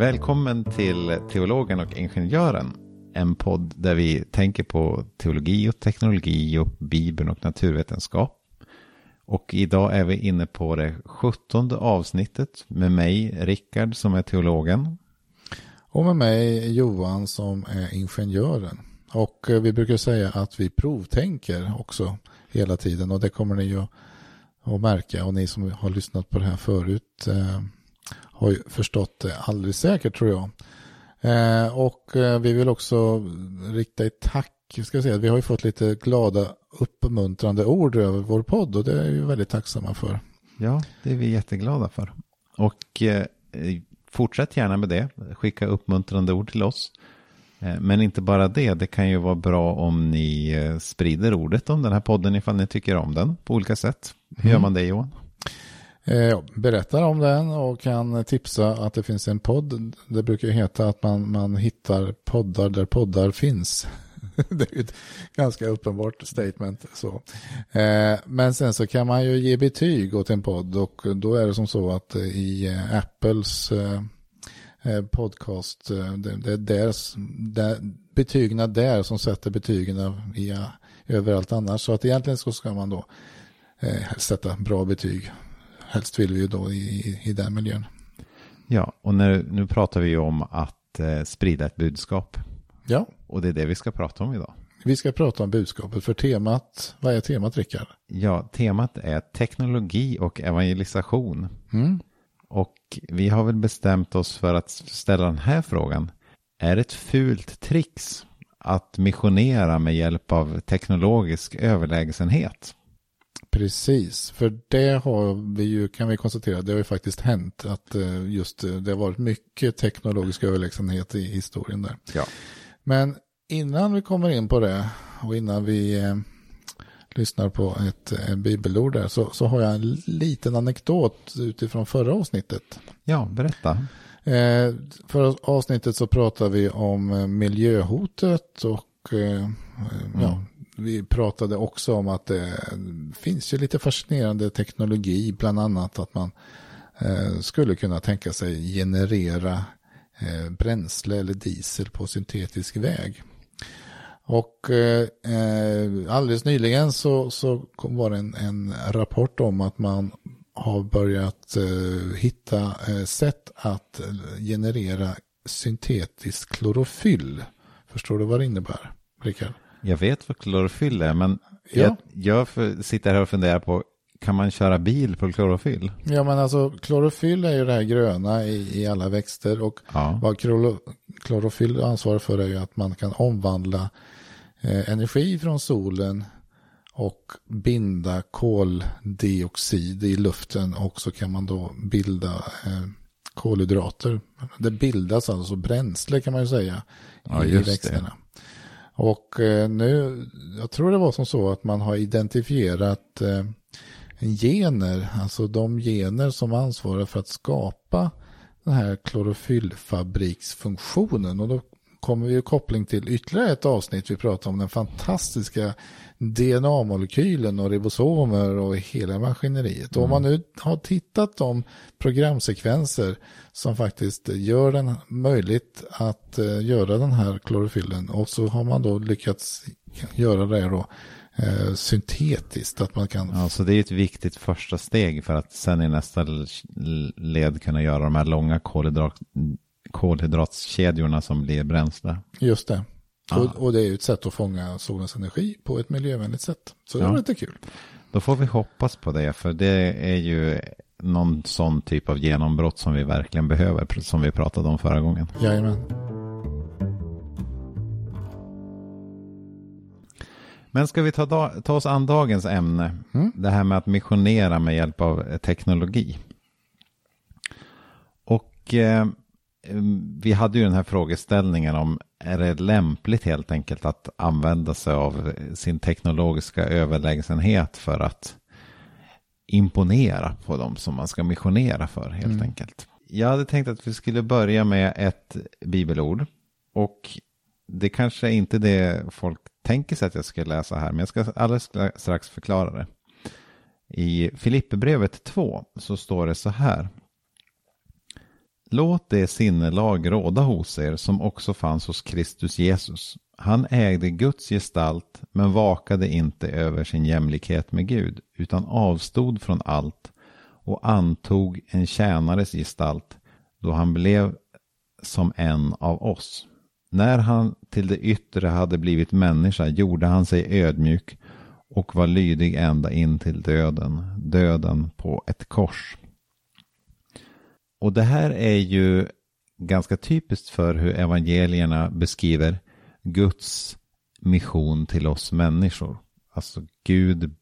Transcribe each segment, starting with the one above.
Välkommen till Teologen och Ingenjören. En podd där vi tänker på teologi och teknologi och Bibeln och naturvetenskap. Och idag är vi inne på det sjuttonde avsnittet med mig, Rickard, som är teologen. Och med mig, Johan, som är ingenjören. Och eh, vi brukar säga att vi provtänker också hela tiden och det kommer ni ju att märka och ni som har lyssnat på det här förut eh, har ju förstått det alldeles säkert tror jag. Eh, och eh, vi vill också rikta ett tack. Ska säga. Vi har ju fått lite glada uppmuntrande ord över vår podd och det är vi väldigt tacksamma för. Ja, det är vi jätteglada för. Och eh, fortsätt gärna med det. Skicka uppmuntrande ord till oss. Eh, men inte bara det, det kan ju vara bra om ni eh, sprider ordet om den här podden ifall ni tycker om den på olika sätt. Hur mm. gör man det Johan? Eh, berättar om den och kan tipsa att det finns en podd. Det brukar heta att man, man hittar poddar där poddar finns. det är ett ganska uppenbart statement. Så. Eh, men sen så kan man ju ge betyg åt en podd och då är det som så att i eh, Apples podcast, det, är där, betygna betygen där som sätter betygen i, överallt annars. Så att egentligen så ska man då sätta bra betyg helst vill vi ju då i, i den miljön. Ja, och nu, nu pratar vi ju om att eh, sprida ett budskap. Ja. Och det är det vi ska prata om idag. Vi ska prata om budskapet för temat, vad är temat Rickard? Ja, temat är teknologi och evangelisation. Mm. Och vi har väl bestämt oss för att ställa den här frågan. Är det ett fult trix att missionera med hjälp av teknologisk överlägsenhet? Precis, för det har vi ju, kan vi konstatera, det har ju faktiskt hänt att eh, just eh, det har varit mycket teknologisk överlägsenhet i historien där. Ja. Men innan vi kommer in på det och innan vi eh, lyssnar på ett eh, bibelord där så, så har jag en liten anekdot utifrån förra avsnittet. Ja, berätta. Eh, förra avsnittet så pratade vi om eh, miljöhotet och eh, ja, mm vi pratade också om att det finns ju lite fascinerande teknologi, bland annat att man eh, skulle kunna tänka sig generera eh, bränsle eller diesel på syntetisk väg. Och eh, eh alldeles nyligen så, så var det en, en rapport om att man har börjat eh, hitta eh, sätt att generera syntetisk klorofyll. Förstår du vad det innebär, Rickard? Jag vet vad klorofyll är, men ja. jag, jag sitter här och funderar på, kan man köra bil på klorofyll? Ja, men alltså klorofyll är ju det här gröna i, i alla växter och ja. vad klorofyll ansvarar för är ju att man kan omvandla eh, energi från solen och binda koldioxid i luften och så kan man då bilda eh, kolhydrater. Det bildas alltså bränsle kan man ju säga ja, i växterna. Det. Och eh, nu, jag tror det var som så att man har identifierat eh, gener, alltså de gener som ansvarar för att skapa den här klorofyllfabriksfunktionen. Och då kommer vi i koppling till ytterligare ett avsnitt vi pratar om den fantastiska DNA-molekylen och ribosomer och hela maskineriet. Mm. Om man nu har tittat de programsekvenser som faktiskt gör det möjligt att uh, göra den här klorofyllen och så har man då lyckats göra det då uh, syntetiskt. Att man kan... Ja, så det är ett viktigt första steg för att sen i nästa led kunna göra de här långa kolhydrat kolhydratskedjorna som blir bränsle. Just det. Och, och, det är ju ett sätt att fånga solens energi på ett miljövänligt sätt. Så det ja. är lite kul. Då får vi hoppas på det, för det är ju någon sån typ av genombrott som vi verkligen behöver, som vi pratade om förra gången. Jajamän. Men ska vi ta, ta oss an dagens ämne? Mm. Det här med att missionera med hjälp av teknologi. Och eh, vi hade ju den här frågeställningen om är det lämpligt helt enkelt att använda sig av sin teknologiska överlägsenhet för att imponera på dem som man ska missionera för helt mm. enkelt. Jag hade tänkt att vi skulle börja med ett bibelord och det kanske är inte det folk tänker sig att jag ska läsa här men jag ska alldeles strax förklara det. I Filipperbrevet 2 så står det så här Låt det sinnelag råda hos er som också fanns hos Kristus Jesus. Han ägde Guds gestalt men vakade inte över sin jämlikhet med Gud utan avstod från allt och antog en tjänares gestalt då han blev som en av oss. När han till det yttre hade blivit människa gjorde han sig ödmjuk och var lydig ända in till döden, döden på ett kors. Och det här är ju ganska typiskt för hur evangelierna beskriver Guds mission till oss människor. Alltså Gud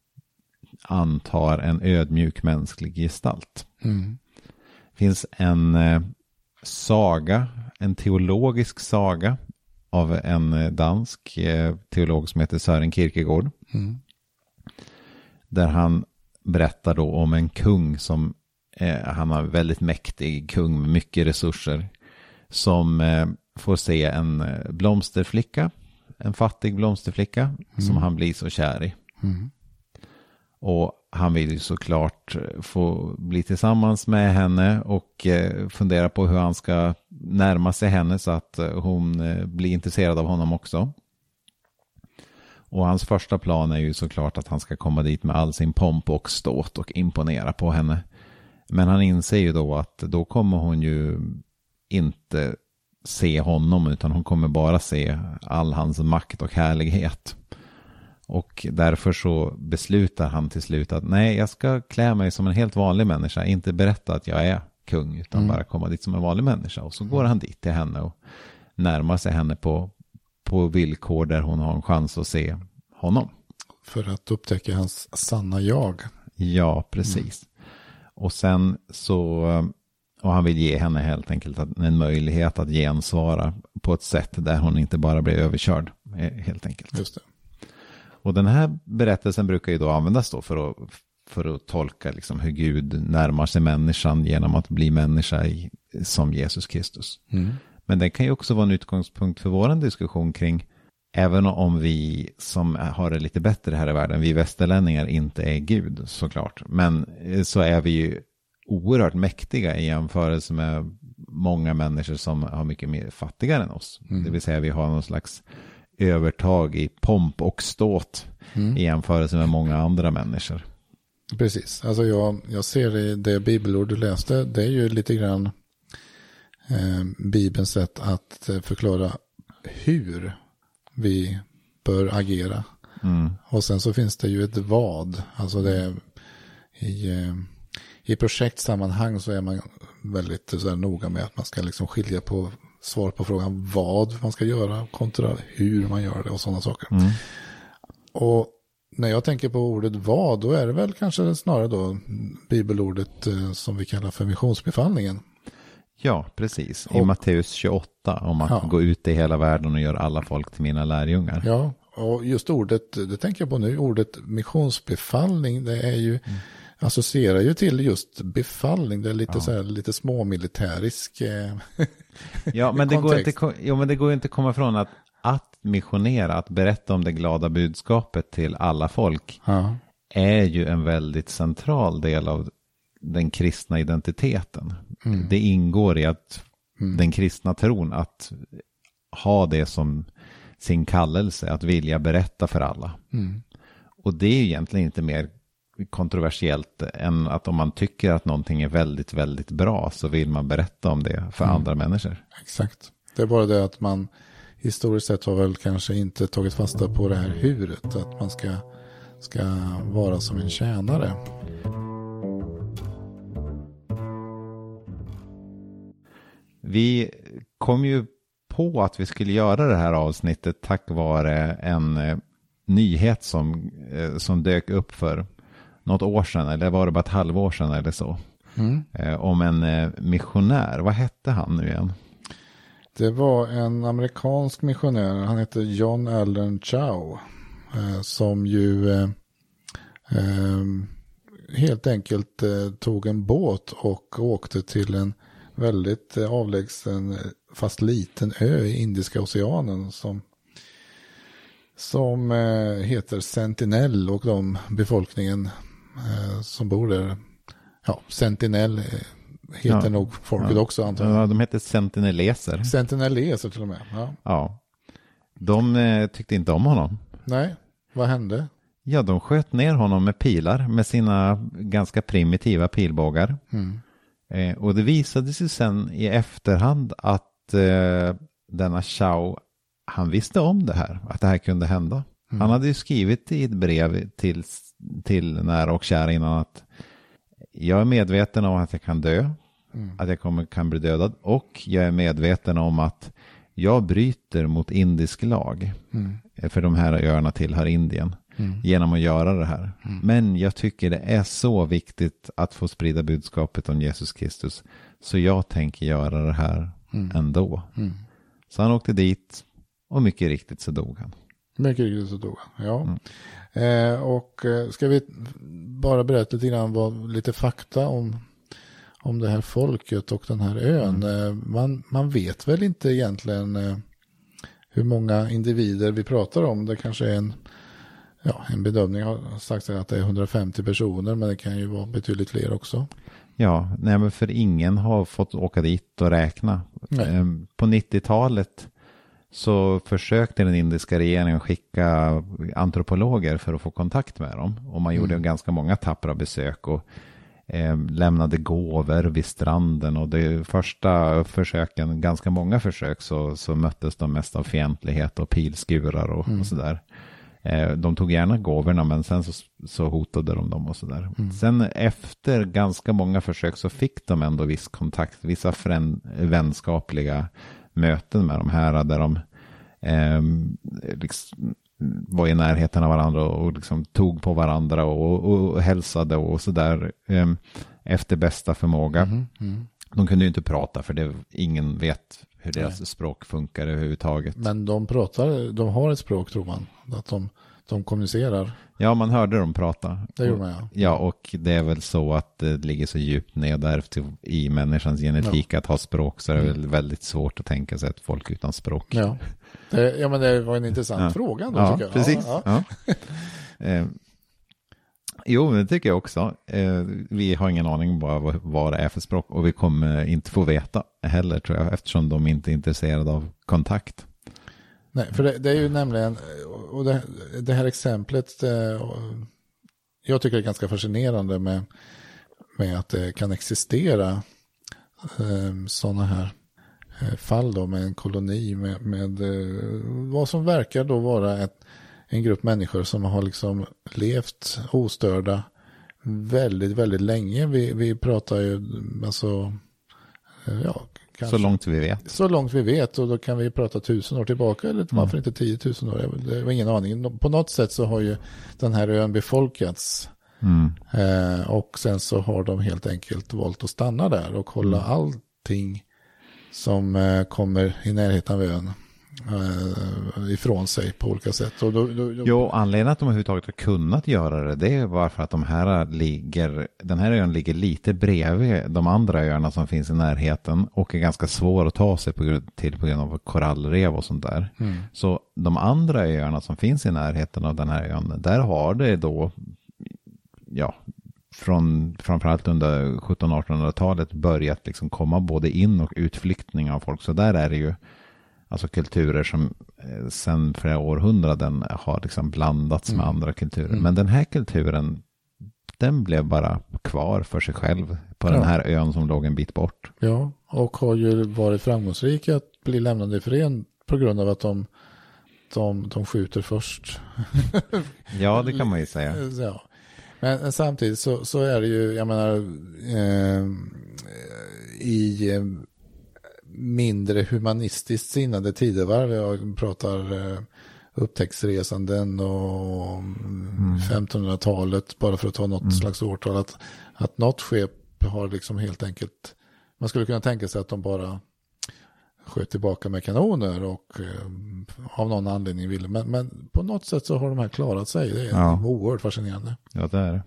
antar en ödmjuk mänsklig gestalt. Mm. Det finns en eh, saga, en teologisk saga av en eh, dansk eh, teolog som heter Sören Kierkegaard. Mm. Där han berättar då om en kung som han har väldigt mäktig kung med mycket resurser. Som eh, får se en eh, blomsterflicka, en fattig blomsterflicka mm. som han blir så kär i. Mm. Och han vill ju såklart eh, få bli tillsammans med henne och eh, fundera på hur han ska närma sig henne så att eh, hon blir intresserad av honom också. Och hans första plan är ju såklart att han ska komma dit med all sin pomp och ståt och imponera på henne. Men han inser ju då att då kommer hon ju inte se honom utan hon kommer bara se all hans makt och härlighet. Och därför så beslutar han till slut att nej, jag ska klä mig som en helt vanlig människa, inte berätta att jag är kung, utan mm. bara komma dit som en vanlig människa. Och så går han dit till henne och närmar sig henne på, på villkor där hon har en chans att se honom. För att upptäcka hans sanna jag. Ja, precis. Mm. Och sen så, och han vill ge henne helt enkelt en möjlighet att gensvara på ett sätt där hon inte bara blir överkörd, eh, helt enkelt. Just det. Och den här berättelsen brukar ju då användas då för att, för att tolka liksom hur Gud närmar sig människan genom att bli människa i, som Jesus Kristus. Mm. Men den kan ju också vara en utgångspunkt för vår diskussion kring Även om vi som har det lite bättre här i världen, vi västerlänningar inte är Gud såklart. Men så är vi ju oerhört mäktiga i jämförelse med många människor som har mycket mer fattigare än oss. Mm. Det vill säga vi har någon slags övertag i pomp och ståt mm. i jämförelse med många andra människor. Precis, alltså jag, jag ser i det bibelord du läste, det är ju lite grann eh, Bibelns sätt att eh, förklara hur vi bör agera. Mm. Och sen så finns det ju ett vad, alltså det i, eh, i projektsammanhang så är man väldigt så här, noga med att man ska liksom skilja på svar på frågan vad man ska göra kontra hur man gör det och sådana saker. Mm. Och när jag tänker på ordet vad, då är det väl kanske snarare då bibelordet eh, som vi kallar för missionsbefallningen. Ja, precis. I och, Matteus 28 om att ja. gå ut i hela världen och göra alla folk till mina lärjungar. Ja, och just ordet, det tänker jag på nu, ordet missionsbefallning, det är ju mm associerar ju till just befallning. Det är lite, ja. så här, lite småmilitärisk eh, Ja, men det, går inte, jo, men det går inte att komma ifrån att att missionera, att berätta om det glada budskapet till alla folk ja. är ju en väldigt central del av den kristna identiteten. Mm. Det ingår i att mm. den kristna tron att ha det som sin kallelse, att vilja berätta för alla. Mm. Och det är ju egentligen inte mer kontroversiellt än att om man tycker att någonting är väldigt, väldigt bra så vill man berätta om det för mm. andra människor. Exakt. Det är bara det att man historiskt sett har väl kanske inte tagit fasta på det här huret, att man ska, ska vara som en tjänare. Vi kom ju på att vi skulle göra det här avsnittet tack vare en eh, nyhet som, eh, som dök upp för något år sedan, eller var det bara ett halvår sedan eller så. Mm. Eh, om en missionär. Vad hette han nu igen? Det var en amerikansk missionär, han hette John Allen Chow. Som ju helt enkelt tog en båt och åkte till en väldigt avlägsen fast liten ö i Indiska oceanen som som heter Sentinel och de befolkningen eh, som bor där. Ja, Sentinel heter Ja. nog folket Ja. också antar jag. Ja, de heter sentineleser. Sentineleser till och med. Ja. Ja. De eh, tyckte inte om honom. Nej, vad hände? Ja, de sköt ner honom med pilar med sina ganska primitiva pilbågar. Mm. Eh, och det visade sig sen i efterhand att eh, denna Chao, han visste om det här, att det här kunde hända. Mm. Han hade ju skrivit i ett brev till, till nära och kära innan att jag är medveten om att jag kan dö, Mm. att jag kommer, kan bli dödad och jag är medveten om att jag bryter mot indisk lag. Mm. Eh, För de här öarna tillhör Indien Mm. genom att göra det här. Men jag tycker det är så viktigt att få sprida budskapet om Jesus Kristus. Så jag tänker göra det här ändå. Mm. Så han åkte dit och mycket riktigt så dog han. Mycket riktigt så dog han. Ja. Mm. Eh, och eh, ska vi bara berätta lite grann vad, lite fakta om, om det här folket och den här ön. Mm. Eh, man, man vet väl inte egentligen eh, hur många individer vi pratar om. Det kanske är en, ja, en bedömning har sagt att det är 150 personer men det kan ju vara betydligt fler också. Ja, nej men för ingen har fått åka dit och räkna. Nej. Ehm, På 90-talet så försökte den indiska regeringen skicka antropologer för att få kontakt med dem. Och man gjorde ganska många tappra besök och eh, lämnade gåvor vid stranden. Och de första försöken, ganska många försök, så, så möttes de mest av fientlighet och pilskurar och, och sådär. Eh, De tog gärna gåvorna men sen så, så hotade de dem och sådär. Sen efter ganska många försök så fick de ändå viss kontakt, vissa frän, vänskapliga möten med de här där de eh, liksom, var i närheten av varandra och liksom tog på varandra och, och, och hälsade och sådär eh, efter bästa förmåga. Mm. De kunde ju inte prata för det, ingen vet hur deras språk funkar överhuvudtaget. Men de pratar, de har ett språk tror man. Att de, de kommunicerar. Ja, man hörde dem prata. Det gjorde man ja. Ja, och det är väl så att det ligger så djupt nedärvt i- människans genetik att ha språk så är det väl väldigt svårt att tänka sig ett folk utan språk. Ja, det, ja men det var en intressant Ja. fråga ändå Ja, tycker jag. precis. Ja, ja. Jo, det tycker jag också. Eh, vi har ingen aning bara vad, vad det är för språk och vi kommer inte få veta heller tror jag eftersom de inte är intresserade av kontakt. Nej, för det, det är ju nämligen, eh, och det, det här exemplet, eh, jag tycker det är ganska fascinerande med, med att det kan existera eh, sådana här eh, fall då med en koloni med, med eh, vad som verkar då vara ett, en grupp människor som har liksom levt ostörda väldigt, väldigt länge. Vi, vi pratar ju alltså, eh, ja, kanske. Så långt vi vet. Så långt vi vet och då kan vi prata tusen år tillbaka eller varför inte tiotusen år. Det var ingen aning. På något sätt så har ju den här ön befolkats. Mm. Eh, och sen så har de helt enkelt valt att stanna där och hålla allting som eh, kommer i närheten av ön ifrån sig på olika sätt. Och då, då, då, Jo, anledningen att de överhuvudtaget har kunnat göra det, det är bara för att de här ligger, den här ön ligger lite bredvid de andra öarna som finns i närheten och är ganska svår att ta sig på, till på grund av korallrev och sånt där. Mm. Så de andra öarna som finns i närheten av den här ön, där har det då, ja, från framförallt under 1700-1800-talet börjat liksom komma både in och utflyktning av folk. Så där är det ju alltså kulturer som eh, sen flera århundraden har liksom blandats med andra kulturer. Men den här kulturen, den blev bara kvar för sig själv på den Ja. här ön som låg en bit bort. Ja, och har ju varit framgångsrika att bli lämnade i fred på grund av att de, de, de skjuter först. Ja, det kan man ju säga. Ja. Men samtidigt så, så är det ju, jag menar, eh, i eh, mindre humanistiskt sinnade tidevarv, jag pratar eh, upptäcktsresanden och 1500-talet, bara för att ta något slags årtal, att, att något skepp har liksom helt enkelt, man skulle kunna tänka sig att de bara sköt tillbaka med kanoner och eh, av någon anledning ville. Men, men på något sätt så har de här klarat sig. Det är Ja. oerhört fascinerande. Ja, det är det.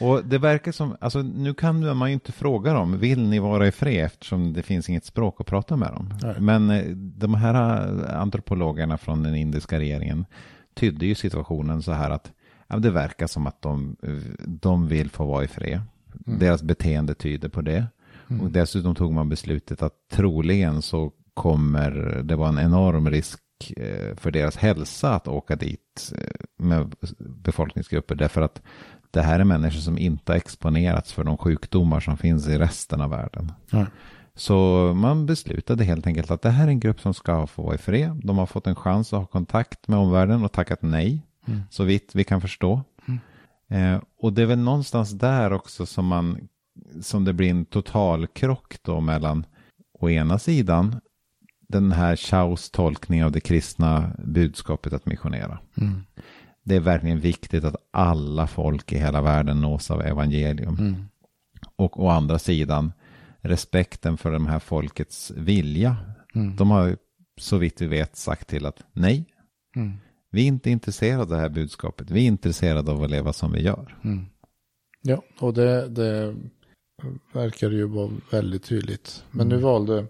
Och det verkar som, alltså nu kan man ju inte fråga dem, vill ni vara i fred eftersom det finns inget språk att prata med dem. Nej. Men eh, de här eh, antropologerna från den indiska regeringen tydde ju situationen så här att ja, det verkar som att de, de vill få vara i fred. Deras beteende tyder på det. Mm. Och dessutom tog man beslutet att troligen så kommer det vara en enorm risk eh, för deras hälsa att åka dit med befolkningsgrupper. Därför att det här är människor som inte har exponerats för de sjukdomar som finns i resten av världen. Mm. Så man beslutade helt enkelt att det här är en grupp som ska få vara i fred. De har fått en chans att ha kontakt med omvärlden och tackat nej. Mm. Så vitt vi kan förstå. Mm. Eh, och det är väl någonstans där också som man som det blir en total krock då mellan å ena sidan den här Chaus tolkning av det kristna budskapet att missionera. Mm. Det är verkligen viktigt att alla folk i hela världen nås av evangelium. Mm. Och å andra sidan respekten för de här folkets vilja. Mm. De har så vitt vi vet sagt till att nej, mm. vi är inte intresserade av det här budskapet. Vi är intresserade av att leva som vi gör. Mm. Ja, och det, det verkar ju vara väldigt tydligt. Men nu mm. valde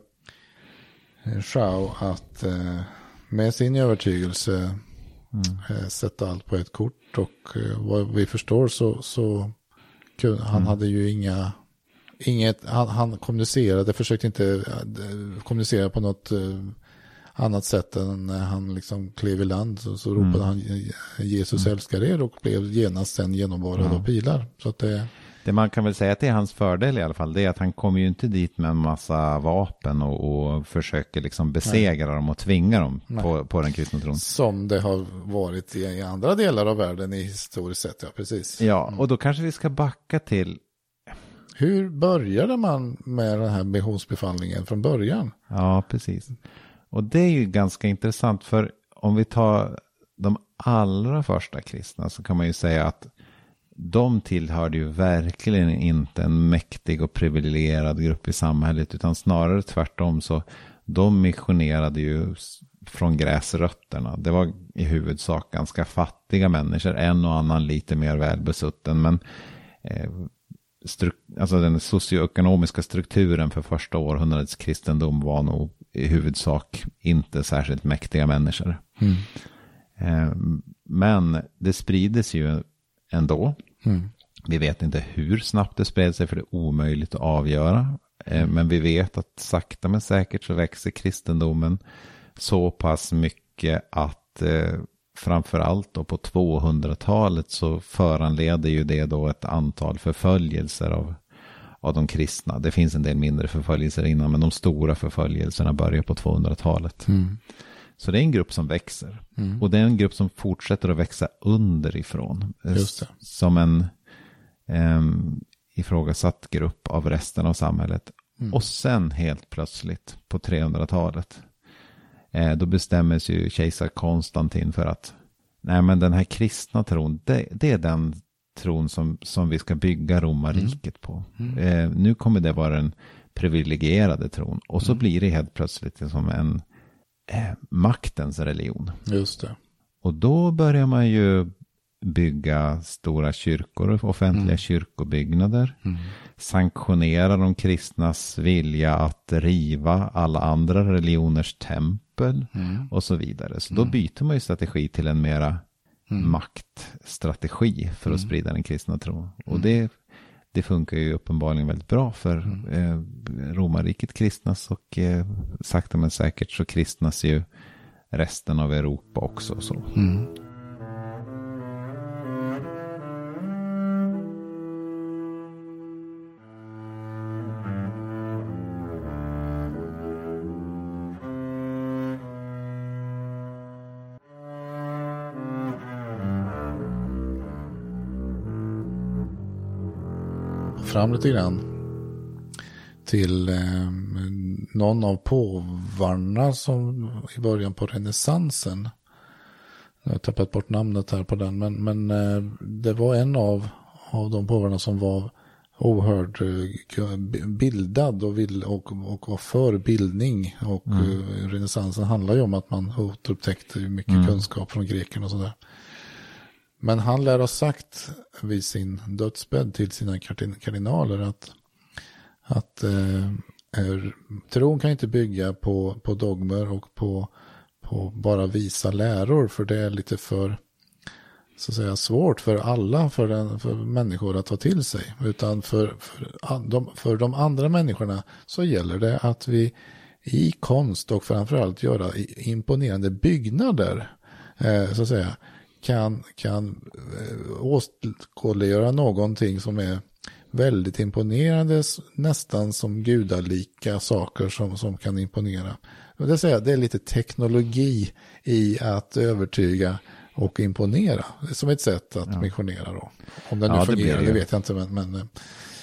Shao att eh, med sin övertygelse mm. Eh, sätta allt på ett kort. Och eh, vad vi förstår så, så han mm. hade ju inga, inget, han, han kommunicerade, försökte inte kommunicera på något annat sätt än när han liksom klev i land så, så ropade mm. han Jesus mm. älskar er och blev genast sen genomborrad av pilar. Så att det, det man kan väl säga är hans fördel i alla fall, det är att han kommer ju inte dit med en massa vapen och, och försöker liksom besegra Nej. dem och tvinga dem på, på den kristna tron. Som det har varit i, i, andra delar av världen i historiskt sett, ja precis. Ja, mm. och då kanske vi ska backa till hur började man med den här missionsbefallningen från början? Ja, precis. Och det är ju ganska intressant för om vi tar de allra första kristna så kan man ju säga att de tillhörde ju verkligen inte en mäktig och privilegierad grupp i samhället, utan snarare tvärtom så de missionerade ju från gräsrötterna. Det var i huvudsak ganska fattiga människor, en och annan lite mer välbesutten, men eh, alltså den socioekonomiska strukturen för första århundradets kristendom var nog i huvudsak inte särskilt mäktiga människor. Mm. Eh, men det sprides ju ändå. Mm. Vi vet inte hur snabbt det spred sig för det är omöjligt att avgöra. Eh, men vi vet att sakta men säkert så växer kristendomen så pass mycket att eh, framförallt då på 200-talet så föranleder ju det då ett antal förföljelser av, av de kristna. Det finns en del mindre förföljelser innan men de stora förföljelserna börjar på 200-talet. Mm. Så det är en grupp som växer. Mm. Och det är en grupp som fortsätter att växa underifrån. Som en eh, ifrågasatt grupp av resten av samhället. Mm. Och sen helt plötsligt på 300-talet. Eh, då bestämmer sig ju kejsar Konstantin för att nej men den här kristna tron, det, det är den tron som, som vi ska bygga romarriket mm. på. Mm. Eh, nu kommer det vara den privilegierade tron. Och så mm. blir det helt plötsligt som en eh, maktens religion. Just det. Och då börjar man ju bygga stora kyrkor, offentliga mm. kyrkobyggnader. Mm. Sanktionera de kristnas vilja att riva alla andra religioners tempel mm. och så vidare. Så då mm. byter man ju strategi till en mera mm. maktstrategi för att mm. sprida den kristna tron. Och det det funkar ju uppenbarligen väldigt bra för mm. eh, romarriket kristnas och eh, sakta men säkert så kristnas ju resten av Europa också. Så. Mm. Fram lite grann till eh, någon av påvarna som i början på renässansen. Jag har tappat bort namnet här på den, men, men eh, det var en av, av de påvarna som var oerhört eh, bildad och, vill, och, och var för bildning. Och mm. Eh, renässansen handlar ju om att man återupptäckte mycket mm. kunskap från grekerna och sådär. Men han lär ha sagt vid sin dödsbädd till sina kardinaler att, att eh, är, tron kan inte bygga på, på dogmer och på, på bara visa läror för det är lite för så att säga, svårt för alla, för, den, för människor att ta till sig. Utan för, för, de, för de andra människorna så gäller det att vi i konst och framförallt göra imponerande byggnader, eh, så att säga, kan, kan eh, åskådliggöra någonting som är väldigt imponerande, nästan som gudalika saker som, som kan imponera. Det, säga, det är lite teknologi i att övertyga och imponera. Som ett sätt att ja. missionera då. Om det nu ja, fungerar, det, det, vet jag inte. Men, men...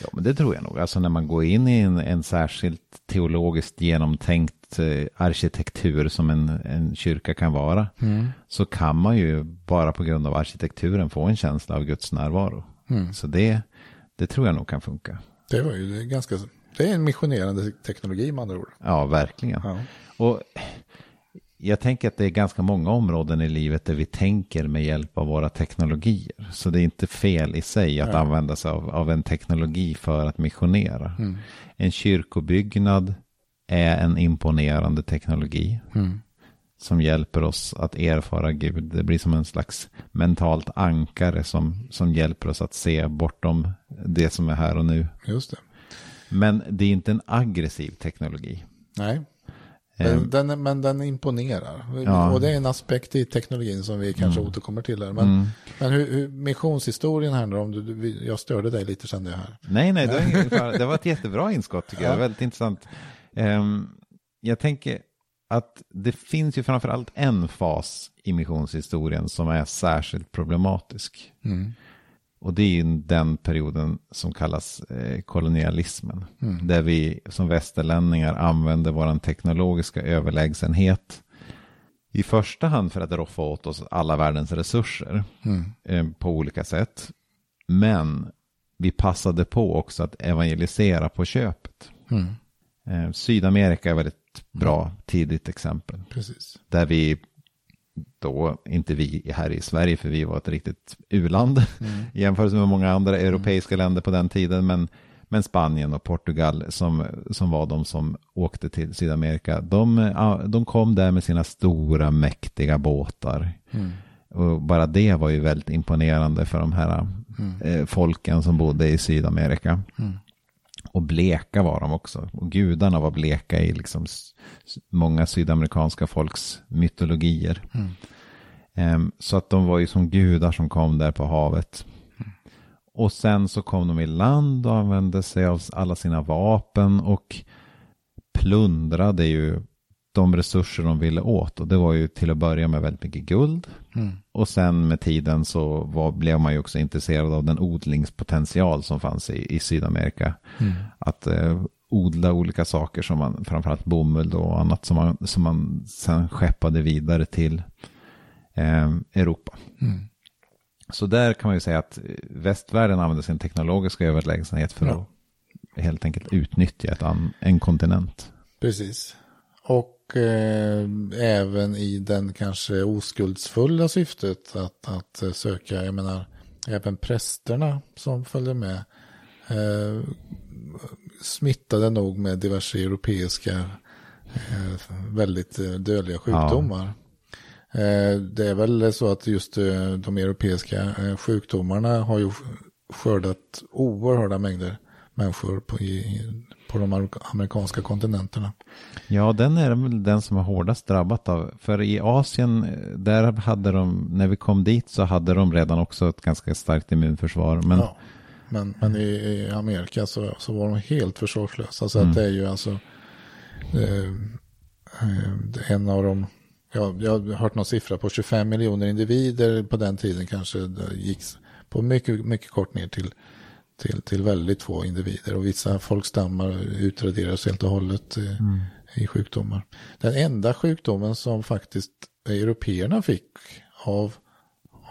Ja, men det tror jag nog. Alltså när man går in i en, en särskilt teologiskt genomtänkt eh, arkitektur som en, en kyrka kan vara. Mm. Så kan man ju bara på grund av arkitekturen få en känsla av Guds närvaro. Mm. Så det, det tror jag nog kan funka. Det var ju det ganska, det är en missionerande teknologi med andra ord. Ja, verkligen. Ja. Och jag tänker att det är ganska många områden i livet där vi tänker med hjälp av våra teknologier. Så det är inte fel i sig att ja. använda sig av, av, en teknologi för att missionera. Mm. En kyrkobyggnad är en imponerande teknologi. Mm. Som hjälper oss att erfara Gud. Det blir som en slags mentalt ankare som, som hjälper oss att se bortom det som är här och nu. Just det. Men det är inte en aggressiv teknologi. Nej. Den, ehm. den, men den imponerar. Ja. Och det är en aspekt i teknologin som vi kanske mm. återkommer till här. Men, mm. men hur, hur, missionshistorien här om du, jag störde dig lite kände jag här. Nej, nej, det var, det var ett jättebra inskott tycker jag. Väldigt intressant. Um, jag tänker att det finns ju framförallt en fas i missionshistorien som är särskilt problematisk. Mm. Och det är den perioden som kallas eh, kolonialismen. Mm. Där vi som västerlänningar använder vår teknologiska överlägsenhet. I första hand för att roffa åt oss alla världens resurser mm. eh, på olika sätt. Men vi passade på också att evangelisera på köpet. Mm. Eh, Sydamerika är väldigt bra mm. tidigt exempel. Precis. Där vi då, inte vi här i Sverige, för vi var ett riktigt uland mm. i jämförelse med många andra mm. europeiska länder på den tiden, men, men Spanien och Portugal som, som var de som åkte till Sydamerika, de, de kom där med sina stora mäktiga båtar. Mm. Och bara det var ju väldigt imponerande för de här mm. eh, folken som bodde i Sydamerika. Mm. Och bleka var de också. Och gudarna var bleka i liksom många sydamerikanska folks mytologier. Mm. Um, så att de var ju som gudar som kom där på havet. Mm. Och sen så kom de i land och använde sig av alla sina vapen och plundrade ju de resurser de ville åt. Och det var ju till att börja med väldigt mycket guld. Mm. Och sen med tiden så var, blev man ju också intresserad av den odlingspotential som fanns i, i Sydamerika. Mm. Att eh, odla olika saker som man, framförallt bomull och annat som man, som man sen skeppade vidare till eh, Europa. Mm. Så där kan man ju säga att västvärlden använder sin teknologiska överlägsenhet för ja. att helt enkelt utnyttja ett en kontinent. Precis. Och eh, även i den kanske oskuldsfulla syftet att, att söka, jag menar, även prästerna som följde med eh, smittade nog med diverse europeiska eh, väldigt eh, dödliga sjukdomar. Ja. Eh, det är väl så att just eh, de europeiska sjukdomarna har ju skördat oerhörda mängder människor på, i, på de amerikanska kontinenterna. Ja, den är väl den som är hårdast drabbat av. För i Asien, där hade de, när vi kom dit så hade de redan också ett ganska starkt immunförsvar. Men, ja, men, men i, i, Amerika så, så var de helt försvarslösa. Så mm. att det är ju alltså eh, eh, en av de, ja, jag har hört någon siffra på 25 miljoner individer på den tiden kanske det gick på mycket, mycket kort ner till till, till väldigt få individer. Och vissa folkstammar utraderas helt och hållet i, mm. i sjukdomar. Den enda sjukdomen som faktiskt européerna fick av,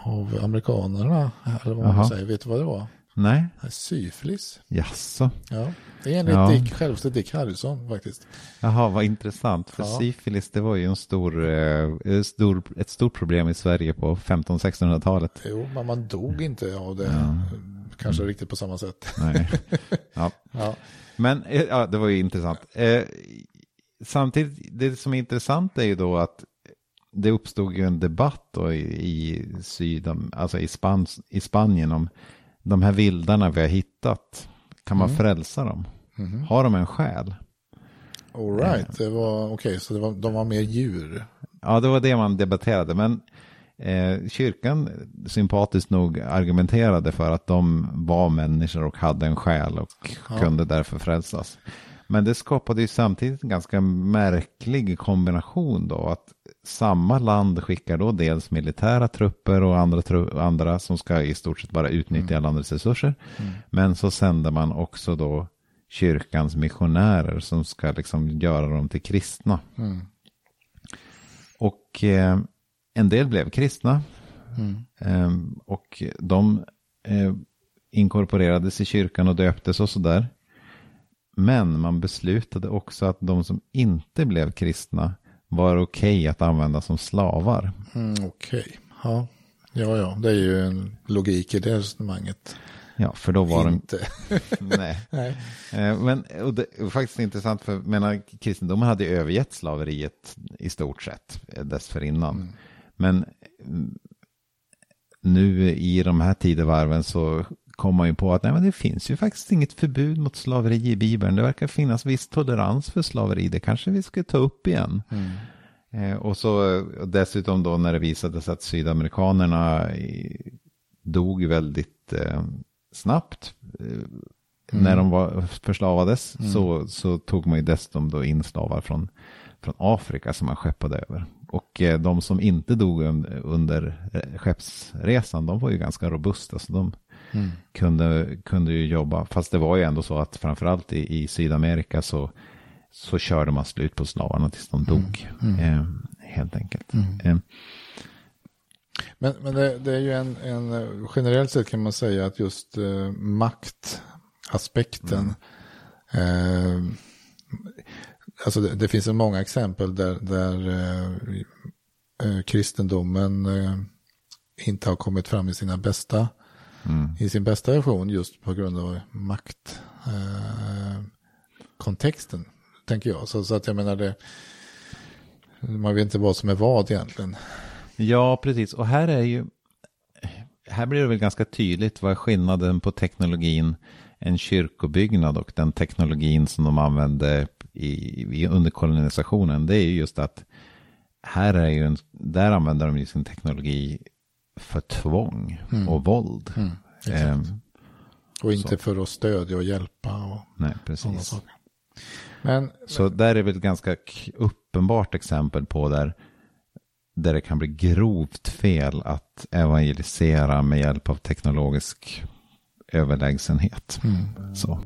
av amerikanerna, eller vad man säger, vet du vad det var? Nej. Syfilis. Jaså. Ja, det är enligt ja. Dick, självaste Dick Harrison faktiskt. Jaha, vad intressant. För ja. syfilis, det var ju en stor, eh, stor, ett stort problem i Sverige på 1500-1600-talet. Jo, men man dog inte av det. Ja kanske mm. riktigt på samma sätt. Nej. Ja. ja. Men eh, ja, det var ju intressant. Eh, samtidigt, det som är intressant är ju då att det uppstod ju en debatt då i, i, Syd, alltså i, Spans, i Spanien om de här vildarna vi har hittat. Kan man mm. frälsa dem? Mm. Har de en själ? All right, det var okej, okay, så var, de var mer djur. Ja, det var det man debatterade, men eh, kyrkan sympatiskt nog argumenterade för att de var människor och hade en själ och ja. kunde därför frälsas. Men det skapade ju samtidigt en ganska märklig kombination då. Att samma land skickar då dels militära trupper och andra, tru andra som ska i stort sett bara utnyttja mm. landets resurser. Mm. Men så sänder man också då kyrkans missionärer som ska liksom göra dem till kristna. Mm. Och eh, en del blev kristna. Mm. Eh, och de eh, inkorporerades i kyrkan och döptes och sådär. Men man beslutade också att de som inte blev kristna var okej okay att använda som slavar. Mm, okej, okay. ja. ja, ja, det är ju en logik i det resonemanget. Ja, för då var inte. de... nej. nej. Eh, men och det är faktiskt intressant, för menar, kristendomen hade övergett slaveriet i stort sett eh, dessförinnan. Mm. Men mm, nu i de här tidevarven så kom man ju på att nej, men det finns ju faktiskt inget förbud mot slaveri i Bibeln. Det verkar finnas viss tolerans för slaveri. Det kanske vi ska ta upp igen. Mm. Eh, och så och dessutom då när det visade sig att sydamerikanerna dog väldigt eh, snabbt eh, mm. när de var förslavades mm. så, så tog man ju dessutom då in slavar från, från Afrika som man skeppade över. Och eh, de som inte dog under eh, skeppsresan, de var ju ganska robusta. Så de mm. kunde, kunde ju jobba. Fast det var ju ändå så att framförallt i, i Sydamerika så, så körde man slut på slavarna tills de dog. Mm. mm. Eh, helt enkelt. Mm. Eh. Men, men det, det, är ju en, en, generellt sett kan man säga att just eh, maktaspekten eh, alltså det, det, finns många exempel där, där eh, eh, kristendomen eh, inte har kommit fram i sina bästa mm. i sin bästa version just på grund av maktkontexten eh, tänker jag. Så, så, att jag menar det man vet inte vad som är vad egentligen. Ja, precis. Och här är ju här blir det väl ganska tydligt vad är skillnaden på teknologin en kyrkobyggnad och den teknologin som de använde i, under kolonisationen, det är ju just att här är ju en, där använder de ju sin teknologi för tvång mm. och våld. Mm, eh, och inte så. för att stödja och hjälpa och Nej, precis. saker. Men, så men... där är väl ett ganska uppenbart exempel på där, där det kan bli grovt fel att evangelisera med hjälp av teknologisk överlägsenhet. Mm. Så.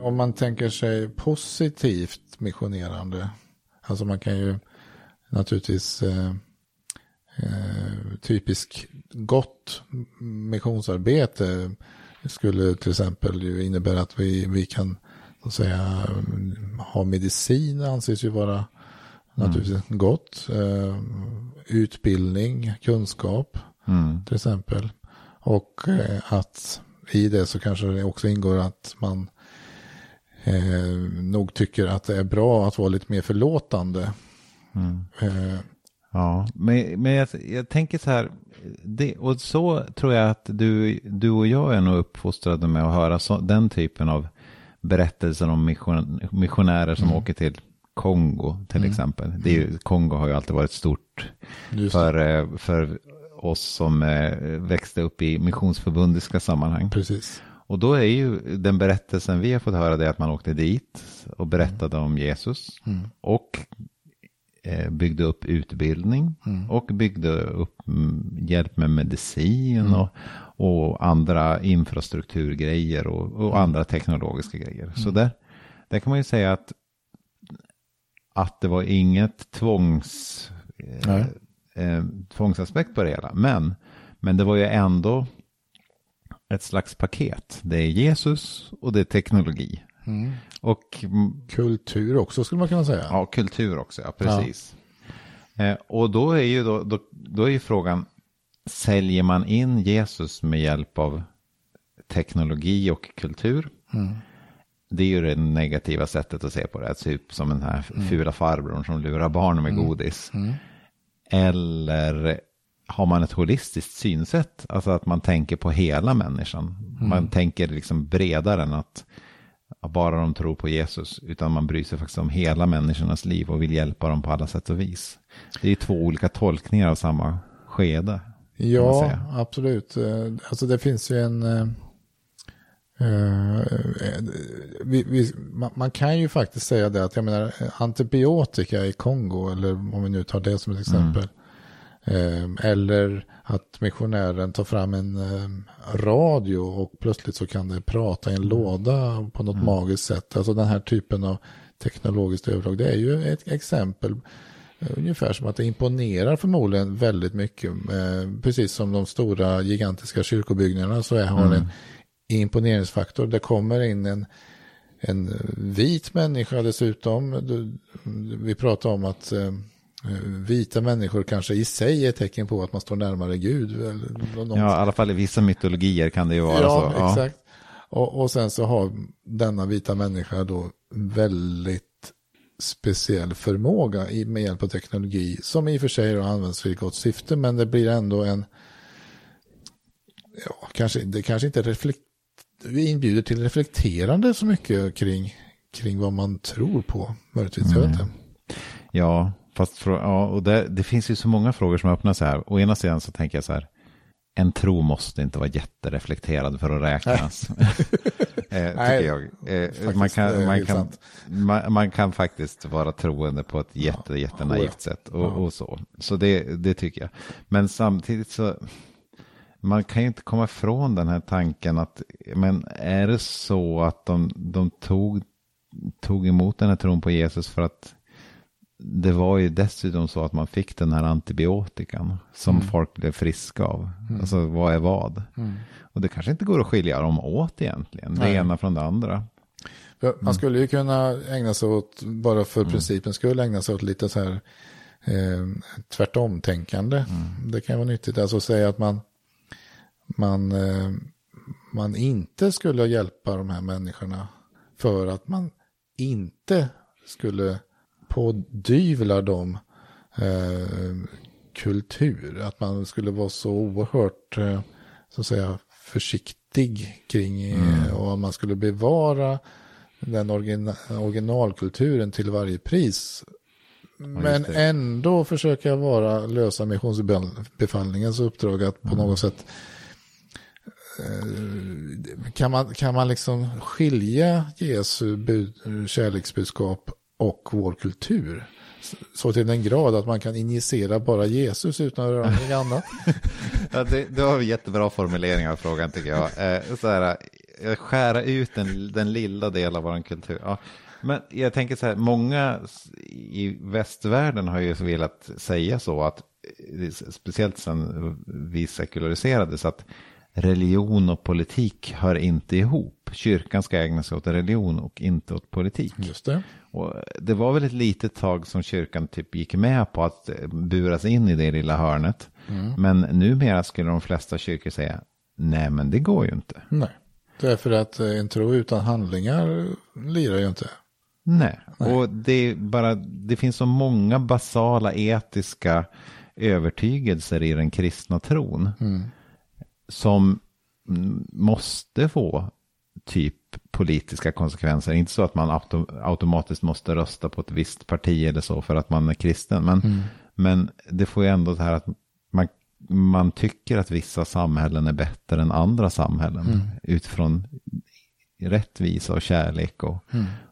Om man tänker sig positivt missionerande, alltså man kan ju naturligtvis eh, eh, typisk gott missionsarbete skulle till exempel innebära att vi, vi kan så säga, ha medicin anses ju vara mm. naturligtvis gott. Eh, utbildning, kunskap mm. till exempel. Och eh, att i det så kanske det också ingår att man eh, nog tycker att det är bra att vara lite mer förlåtande. Mm. Eh, ja, men, men jag, jag, tänker så här, det, och så tror jag att du, du och jag är nog uppfostrade med att höra så, den typen av berättelser om mission, missionärer som mm. åker till Kongo till mm. exempel. Det är ju, Kongo har ju alltid varit stort för, eh, för oss som eh, växte upp i missionsförbundiska sammanhang. Precis. Och då är ju den berättelsen vi har fått höra det att man åkte dit och berättade mm. om Jesus. Mm. Och eh, byggde upp utbildning mm. och byggde upp mm, hjälp med medicin mm. och, och, andra infrastrukturgrejer och, och mm. andra teknologiska grejer. Så där, där kan man ju säga att, att det var inget tvångs, eh, eh, tvångsaspekt på det hela. Men, men det var ju ändå ett slags paket. Det är Jesus och det är teknologi. Mm. Och kultur också skulle man kunna säga. Ja, kultur också, ja precis. Ja. Eh, och då är ju då, då, då är ju frågan, säljer man in Jesus med hjälp av teknologi och kultur. Mm. Det är ju det negativa sättet att se på det. Typ som den här fula farbrorn som lurar barn med godis. Mm. Eller har man ett holistiskt synsätt, alltså att man tänker på hela människan. Man tänker liksom bredare än att bara de tror på Jesus, utan man bryr sig faktiskt om hela människornas liv och vill hjälpa dem på alla sätt och vis. Det är två olika tolkningar av samma skede. Ja, absolut. Eh, Alltså det finns ju en... eh, vi, vi, man, man kan ju faktiskt säga det att jag menar antibiotika i Kongo, eller om vi nu tar det som ett exempel. eh, Eller att missionären tar fram en eh, radio och plötsligt så kan det prata i en låda på något magiskt sätt. Alltså den här typen av teknologiskt överlag. Det är ju ett exempel Eh, Ungefär som att det imponerar förmodligen väldigt mycket. Eh, precis som de stora gigantiska kyrkobyggnaderna så är, har Mm. en imponeringsfaktor. Det kommer in en, en vit människa dessutom. Vi pratar om att vita människor kanske i sig är tecken på att man står närmare Gud. Eller Ja, i alla fall i vissa mytologier kan det ju vara ja, så. exakt. Och, och sen så har denna vita människa då väldigt speciell förmåga i, med hjälp av teknologi som i och för sig då används för ett gott syfte men det blir ändå en ja, kanske, det kanske inte reflekt, vi inbjuder till reflekterande så mycket kring, kring vad man tror på möjligtvis, jag vet inte. Ja, fast ja, och det, det finns ju så många frågor som öppnar sig här. Å ena sidan så tänker jag så här, en tro måste inte vara jättereflekterad för att räknas. eh, tycker Nej, jag. Eh, man, kan, är man, helt kan, sant. man, man kan faktiskt vara troende på ett jätte, jättenaivt sätt och, och så. Så det, det tycker jag. Men samtidigt så, man kan ju inte komma ifrån den här tanken att, men är det så att de, de tog, tog emot den här tron på Jesus för att det var ju dessutom så att man fick den här antibiotikan som Mm. folk blev friska av. Alltså vad är vad? Och det kanske inte går att skilja dem åt egentligen. Det Nej. ena från det andra. Man skulle ju kunna ägna sig åt, bara för principen skulle ägna sig åt lite så här eh, tvärtom-tänkande. Det kan vara nyttigt. Alltså säga att man, man, eh, man inte skulle hjälpa de här människorna för att man inte skulle pådyvla dem eh, kultur. Att man skulle vara så oerhört eh, så att säga, försiktig kring eh, och man skulle bevara den origina, originalkulturen till varje pris. Men det. ändå försöka vara lösa missionsbefallningens uppdrag att på något sätt eh, kan man, kan man liksom skilja Jesu bud, kärleksbudskap och vår kultur? Så till den grad att man kan injicera bara Jesus utan att röra någonting annat. Ja, det, det var en jättebra formulering av frågan tycker jag. Eh, så här, eh, skära ut den, den lilla del av vår kultur. Ja. Men jag tänker så här, många i västvärlden har ju velat säga så att, eh, speciellt sen vi sekulariserades, att religion och politik hör inte ihop. Kyrkan ska ägna sig åt religion och inte åt politik. Just det. Och det var väl ett litet tag som kyrkan typ gick med på att eh, buras in i det lilla hörnet. Men numera skulle de flesta kyrkor säga, nej men det går ju inte. Nej. Därför att eh, en tro utan handlingar lirar ju inte. Nej, och det, bara, det finns så många basala etiska övertygelser i den kristna tron. Som mm, måste få typ politiska konsekvenser. Inte så att man auto, automatiskt måste rösta på ett visst parti eller så för att man är kristen. Men, men det får ju ändå det här att man, man tycker att vissa samhällen är bättre än andra samhällen. Utifrån rättvisa och kärlek och,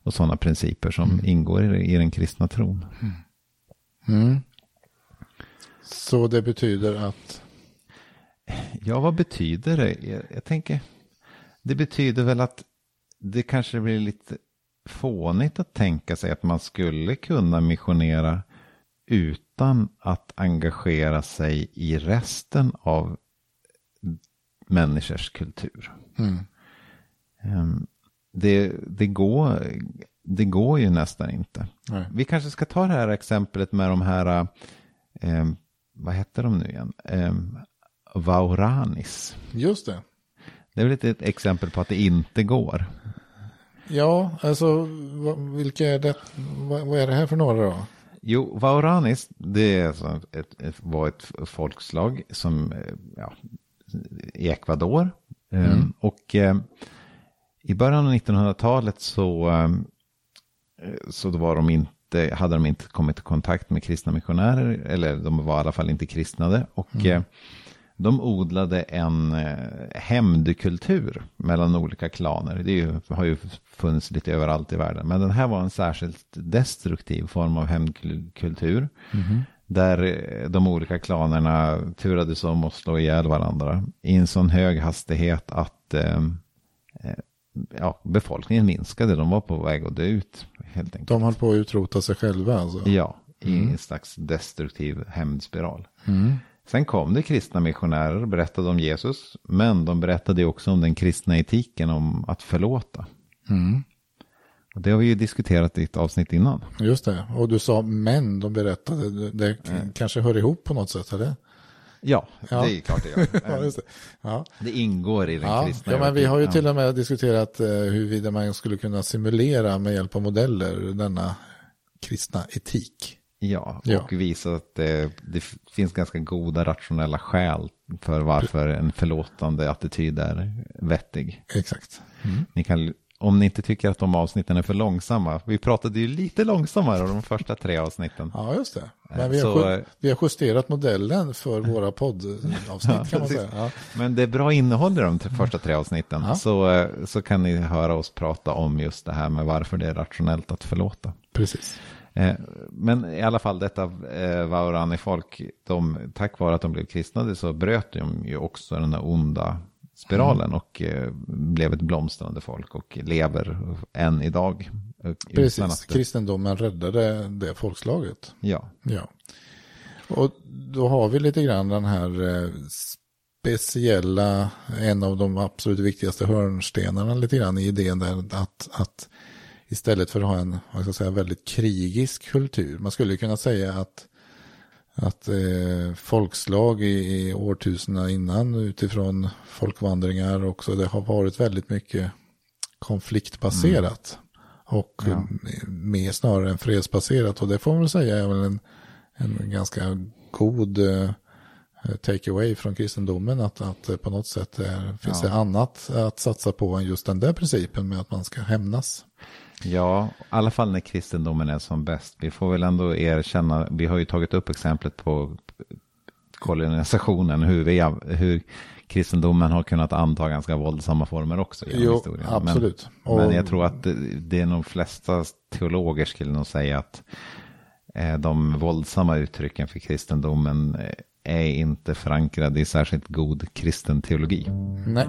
och sådana principer som ingår i, i den kristna tron. Så det betyder att Ja, vad betyder det? Jag, jag tänker, det betyder väl att det kanske blir lite fånigt att tänka sig att man skulle kunna missionera utan att engagera sig i resten av människors kultur. Ehm, Det, det, går, det går ju nästan inte. Nej. Vi kanske ska ta det här exemplet med de här, eh, vad heter de nu igen? Eh, Vauranis. just det. Det är väl ett exempel på att det inte går. Ja, alltså vilka är det? Vad, är det här för några då? Jo, Vauranis, det alltså ett, ett, var ett folkslag som, ja, i Ecuador. Mm. Um, och um, i början av 1900-talet så, um, så var de inte, hade de inte kommit i kontakt med kristna missionärer, eller de var i alla fall inte kristnade. Och mm. De odlade en eh, hämndkultur mellan olika klaner. Det ju, har ju funnits lite överallt i världen. Men den här var en särskilt destruktiv form av hämndkultur. Mm. Där eh, de olika klanerna turades om att slå ihjäl varandra. I en sån hög hastighet att eh, eh, ja, befolkningen minskade. De var på väg att dö ut. Helt enkelt. De höll på att utrota sig själva alltså? Ja, i mm. en slags destruktiv hämndspiral. Mm. Sen kom det kristna missionärer och berättade om Jesus. Men de berättade också om den kristna etiken om att förlåta. Mm. Och det har vi ju diskuterat i ett avsnitt innan. Just det, och du sa men de berättade. Det mm. kanske hör ihop på något sätt, eller? Ja, ja, det är klart det gör. ja, det. Ja. det. ingår i den ja, kristna Ja, men vi har ju till och med diskuterat eh, huruvida man skulle kunna simulera med hjälp av modeller denna kristna etik. Ja, och ja. visa att det, det, finns ganska goda rationella skäl för varför en förlåtande attityd är vettig. Exakt. Mm. Ni kan, om ni inte tycker att de avsnitten är för långsamma, vi pratade ju lite långsammare om de första tre avsnitten. Ja, just det. Men vi har, Så, vi har justerat modellen för våra poddavsnitt kan man säga. Ja. Men det är bra innehåll i de första tre avsnitten. Ja. Så, så kan ni höra oss prata om just det här med varför det är rationellt att förlåta. Precis. Eh, men i alla fall detta eh, Vaurani folk, de, tack vare att de blev kristnade så bröt de ju också den där onda spiralen mm. och eh, blev ett blomstrande folk och lever än idag. Precis, att... kristendomen räddade det folkslaget. Ja. ja. Och då har vi lite grann den här speciella, en av de absolut viktigaste hörnstenarna lite grann i idén där att, att istället för att ha en vad ska säga, väldigt krigisk kultur. Man skulle kunna säga att, att eh, folkslag i, i årtusendena innan utifrån folkvandringar också, det har varit väldigt mycket konfliktbaserat. Mm. Och ja. mer snarare än fredsbaserat. Och det får man väl säga är väl en, en ganska god eh, take away från kristendomen. Att, att på något sätt är, finns ja. det annat att satsa på än just den där principen med att man ska hämnas. Ja, i alla fall när kristendomen är som bäst. Vi får väl ändå erkänna, vi har ju tagit upp exemplet på kolonisationen, hur, vi, hur kristendomen har kunnat anta ganska våldsamma former också genom jo, historien. Absolut. Men, och... men jag tror att det, det är de flesta teologer skulle nog säga att eh, de våldsamma uttrycken för kristendomen eh, är inte förankrade i särskilt god kristen teologi. Nej.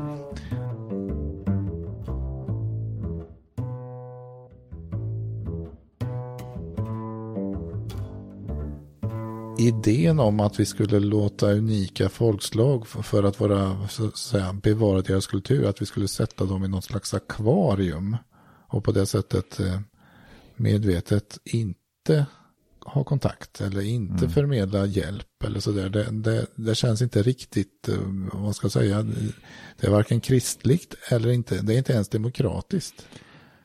Idén om att vi skulle låta unika folkslag för att vara, så att säga, bevara deras kultur, att vi skulle sätta dem i något slags akvarium och på det sättet eh, medvetet inte ha kontakt eller inte mm. förmedla hjälp eller sådär. Det, det, det känns inte riktigt, eh, vad ska jag säga, det är varken kristligt eller inte, det är inte ens demokratiskt.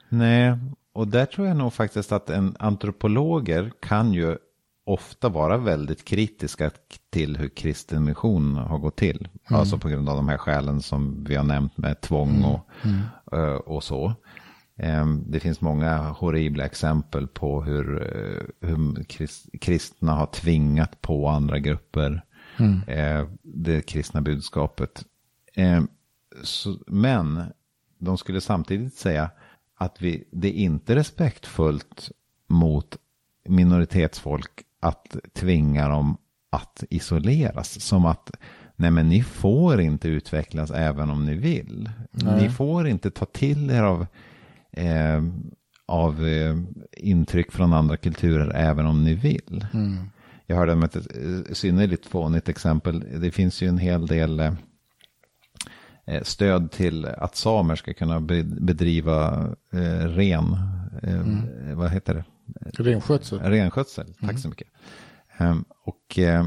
Nej, och där tror jag nog faktiskt att en antropologer kan ju ofta vara väldigt kritiska till hur kristen mission har gått till. Mm. Alltså på grund av de här skälen som vi har nämnt med tvång mm. och, mm. Mm. och så. Ehm, det finns många horribla exempel på hur, eh, hur kristna har tvingat på andra grupper mm. eh, det kristna budskapet. Ehm, men de skulle samtidigt säga att vi, det är inte respektfullt mot minoritetsfolk att tvinga dem att isoleras. Som att nej men ni får inte utvecklas även om ni vill. Nej. Ni får inte ta till er av, eh, av eh, intryck från andra kulturer även om ni vill. Mm. Jag hörde om ett eh, synnerligt fånigt exempel. Det finns ju en hel del eh, eh stöd till att samer ska kunna bedriva eh, ren, mm. vad heter det? Renskötsel. Renskötsel, tack mm. så mycket. Um, och uh,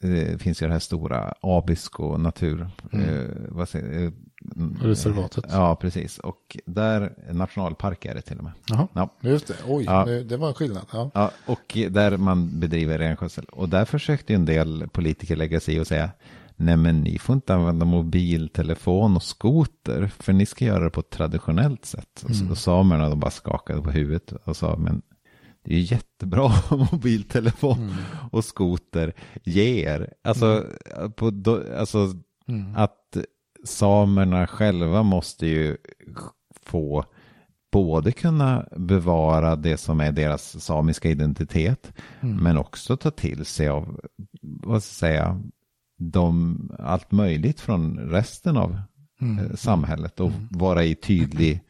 det finns ju det här stora Abisko natur, mm. vad säger, uh, Reservatet. Ja, precis. Och där, nationalpark är det till och med. Jaha, Ja. just det. Oj, Ja. det var en skillnad. Ja. Ja, och där man bedriver renskötsel. Och där försökte ju en del politiker lägga sig i och säga, nej men ni får inte använda mobiltelefon och skoter, för ni ska göra det på ett traditionellt sätt. Och så- Och samerna de bara skakade på huvudet och sa, men det är jättebra mobiltelefon och skoter ger. Alltså, på, do- alltså att samerna själva måste ju få både kunna bevara det som är deras samiska identitet, men också ta till sig av, vad ska jag säga, de, allt möjligt från resten av eh, samhället och vara i tydlig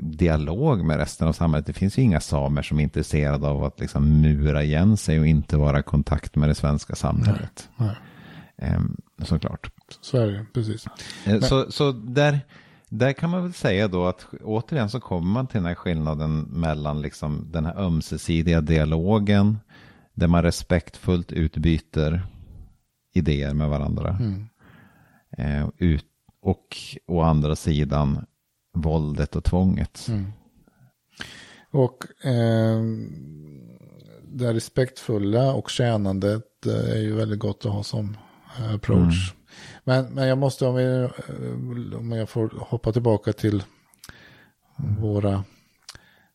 dialog med resten av samhället. Det finns ju inga samer som är intresserade av att liksom mura igen sig och inte vara i kontakt med det svenska samhället. Nej, Ehm, såklart. så är det, precis. Eh, Så, så där, där kan man väl säga då att återigen så kommer man till den här skillnaden mellan liksom den här ömsesidiga dialogen där man respektfullt utbyter idéer med varandra. Eh, ut, och å andra sidan våldet och tvånget. Och eh, det respektfulla och tjänandet eh, är ju väldigt gott att ha som eh, approach. Men, men jag måste, om, vi, eh, om jag får hoppa tillbaka till våra,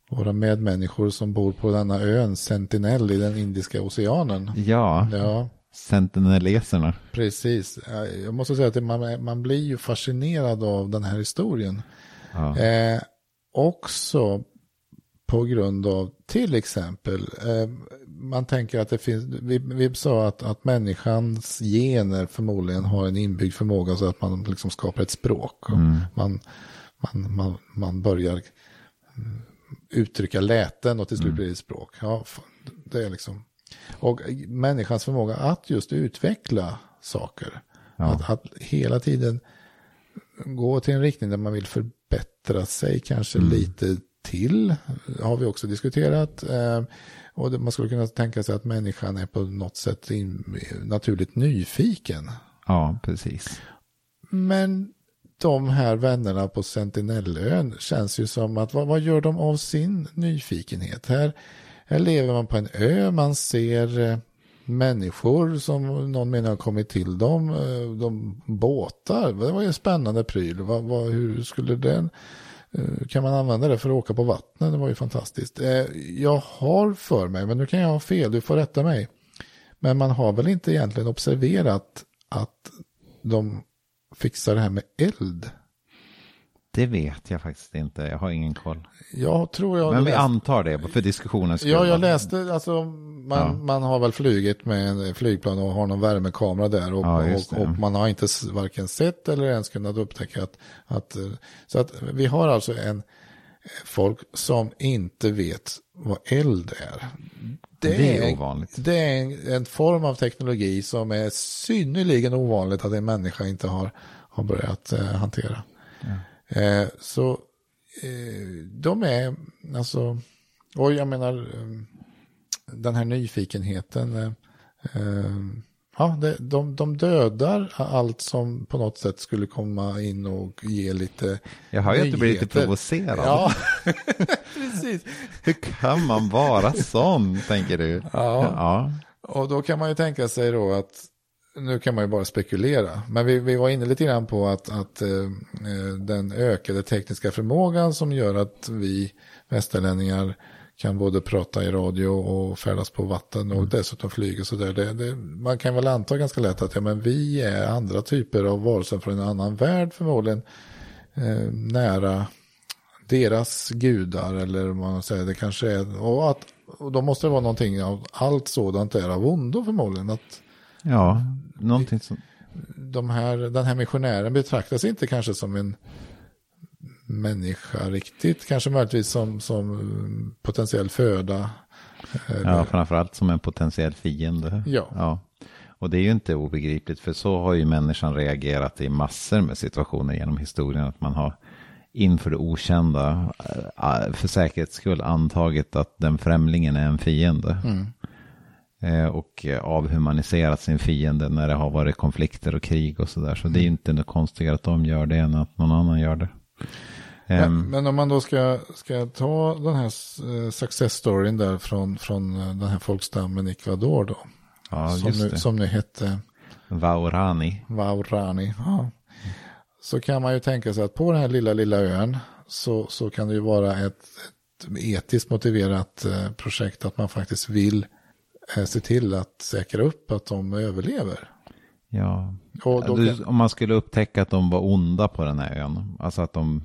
våra medmänniskor som bor på denna ön Sentinel i den Indiska oceanen. Ja, Ja, sentineleserna. precis. Jag måste säga att man, man blir ju fascinerad av den här historien. Ja. Eh, också på grund av till exempel, eh, man tänker att det finns, vi, vi sa att, att människans gener förmodligen har en inbyggd förmåga så att man liksom skapar ett språk. Och man, man, man, man börjar mm, uttrycka läten och till slut blir det ett språk. Ja, det är liksom, och människans förmåga att just utveckla saker. Att, att hela tiden gå till en riktning där man vill förbättra sig kanske lite till. Har vi också diskuterat. Eh, och man skulle kunna tänka sig att människan är på något sätt in, naturligt nyfiken. ja, precis. Men de här vännerna på Sentinellön känns ju som att vad, vad gör de av sin nyfikenhet? Här, här lever man på en ö, man ser eh, människor som någon menar har kommit till dem, eh, de båtar, det var ju en spännande pryl, vad, vad, hur skulle den, eh, kan man använda det för att åka på vattnet? Det var ju fantastiskt. Eh, jag har för mig, men nu kan jag ha fel, du får rätta mig. Men man har väl inte egentligen observerat att de fixar det här med eld. Det vet jag faktiskt inte. Jag har ingen koll. Jag tror jag Men vi läste- antar det för diskussionens skull. Ja, jag läste, alltså man, Ja. man har väl flugit med en flygplan och har någon värmekamera där och, Ja, och, det. och man har inte varken sett eller ens kunnat upptäcka att, att, eh, så att vi har alltså en folk som inte vet vad eld är. Det är en- ovanligt. Det är en, en form av teknologi som är synnerligen ovanligt att en människa inte har, har börjat eh, hantera. Eh, så eh, de är, alltså, och jag menar, eh, den här nyfikenheten, eh, eh, ja, det, de, de dödar allt som på något sätt skulle komma in och ge lite Jag har ju inte blivit lite nyheter. provocerad. Ja, precis. Hur kan man vara sån, tänker du? Ja. ja. Och då kan man ju tänka sig då att, nu kan man ju bara spekulera, men vi, vi var inne lite grann på att, att eh, eh, den ökade tekniska förmågan som gör att vi västerlänningar kan både prata i radio och färdas på vatten och dessutom flyga och sådär. Det, det, man kan väl anta ganska lätt att ja, men vi är andra typer av varelser från en annan värld förmodligen eh, nära deras gudar eller vad man säger, det kanske är, och, att, och då måste det vara någonting av allt sådant är av ondo förmodligen. Att Ja, någonting som... de här, den här missionären betraktas inte kanske som en människa riktigt, kanske möjligtvis som, som potentiell föda. Ja, framförallt som en potentiell fiende. Ja. ja. Och det är ju inte obegripligt, för så har ju människan reagerat i massor med situationer genom historien. Att man har inför det okända, äh, för säkerhets skull, antagit att den främlingen är en fiende. Eh, och avhumaniserat sin fiende när det har varit konflikter och krig och sådär. Så det är inte något konstigare att de gör det än att någon annan gör det. Men, Ehm, men om man då ska, ska ta den här eh, success storyn där från, från eh, den här folkstammen i Ecuador då. ja, som, just nu, det. som nu hette Vaurani. Waurani. Ja. Så kan man ju tänka sig att på den här lilla, lilla ön så, så kan det ju vara ett, ett etiskt motiverat eh, projekt att man faktiskt vill eh, se till att säkra upp att de överlever. Ja. Kan, om man skulle upptäcka att de var onda på den här ön. Alltså att de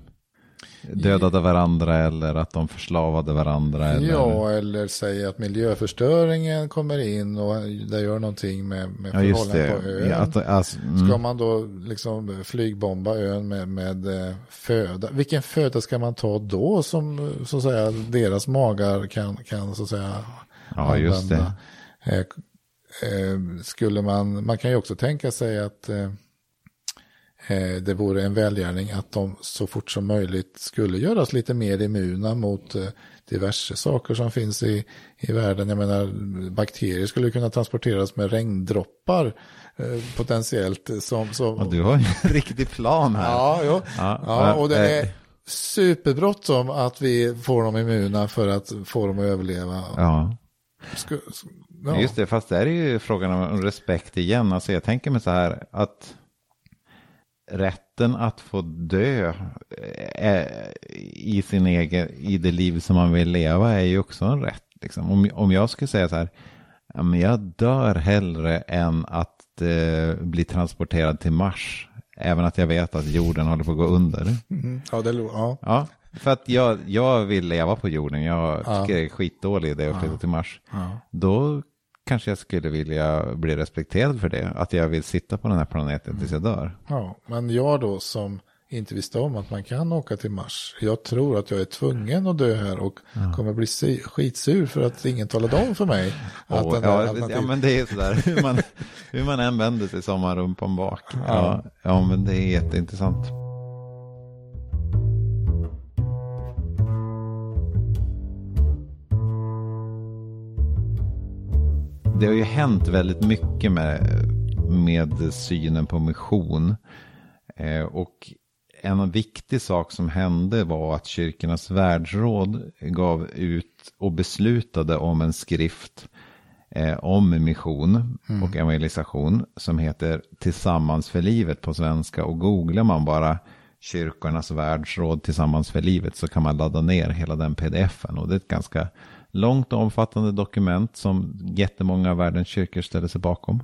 dödade varandra eller att de förslavade varandra. Eller, ja, eller säga att miljöförstöringen kommer in och det gör någonting med, med ja just förhållandena det. på ön. Ja, att, alltså, mm. Ska man då liksom flygbomba ön med, med eh, föda? Vilken föda ska man ta då som så att säga deras magar kan, kan så att säga Ja, just det. Eh, eh, skulle man, man kan ju också tänka sig att eh, det vore en välgärning att de så fort som möjligt skulle göras lite mer immuna mot diverse saker som finns i, i världen. Jag menar, bakterier skulle kunna transporteras med regndroppar potentiellt. Som, som, Ja, du har ju en riktig plan här. Ja, jo. Ja, ja, och det är superbråttom att vi får dem immuna för att få dem att överleva. Ja. Sku, ja. Just det, fast där är ju frågan om respekt igen. Alltså jag tänker mig så här att rätten att få dö eh, i sin egen, i det liv som man vill leva är ju också en rätt. Liksom. Om, om jag skulle säga så här, ja, men jag dör hellre än att eh, bli transporterad till Mars. Även att jag vet att jorden håller på att gå under. Mm, ja, det, ja. Ja, för att jag, jag vill leva på jorden. Jag Ja. tycker det är skitdålig idé att flytta till Mars. Ja. Då kanske jag skulle vilja bli respekterad för det. Att jag vill sitta på den här planeten tills jag dör. ja, men jag då som inte visste om att man kan åka till Mars. Jag tror att jag är tvungen att dö här och kommer bli skitsur för att ingen talade om för mig att den ja, alternativ- ja, men det är sådär. Hur man, hur man än vänder sig så har man rumpan bak. Ja, ja, men det är jätteintressant. Det har ju hänt väldigt mycket med, med synen på mission. Eh, och en viktig sak som hände var att kyrkornas världsråd gav ut och beslutade om en skrift eh, om mission och evangelisation som heter Tillsammans för livet på svenska. Och googlar man bara kyrkornas världsråd Tillsammans för livet så kan man ladda ner hela den pdf-en. Och det är ett ganska långt och omfattande dokument som jättemånga av världens kyrkor ställer sig bakom.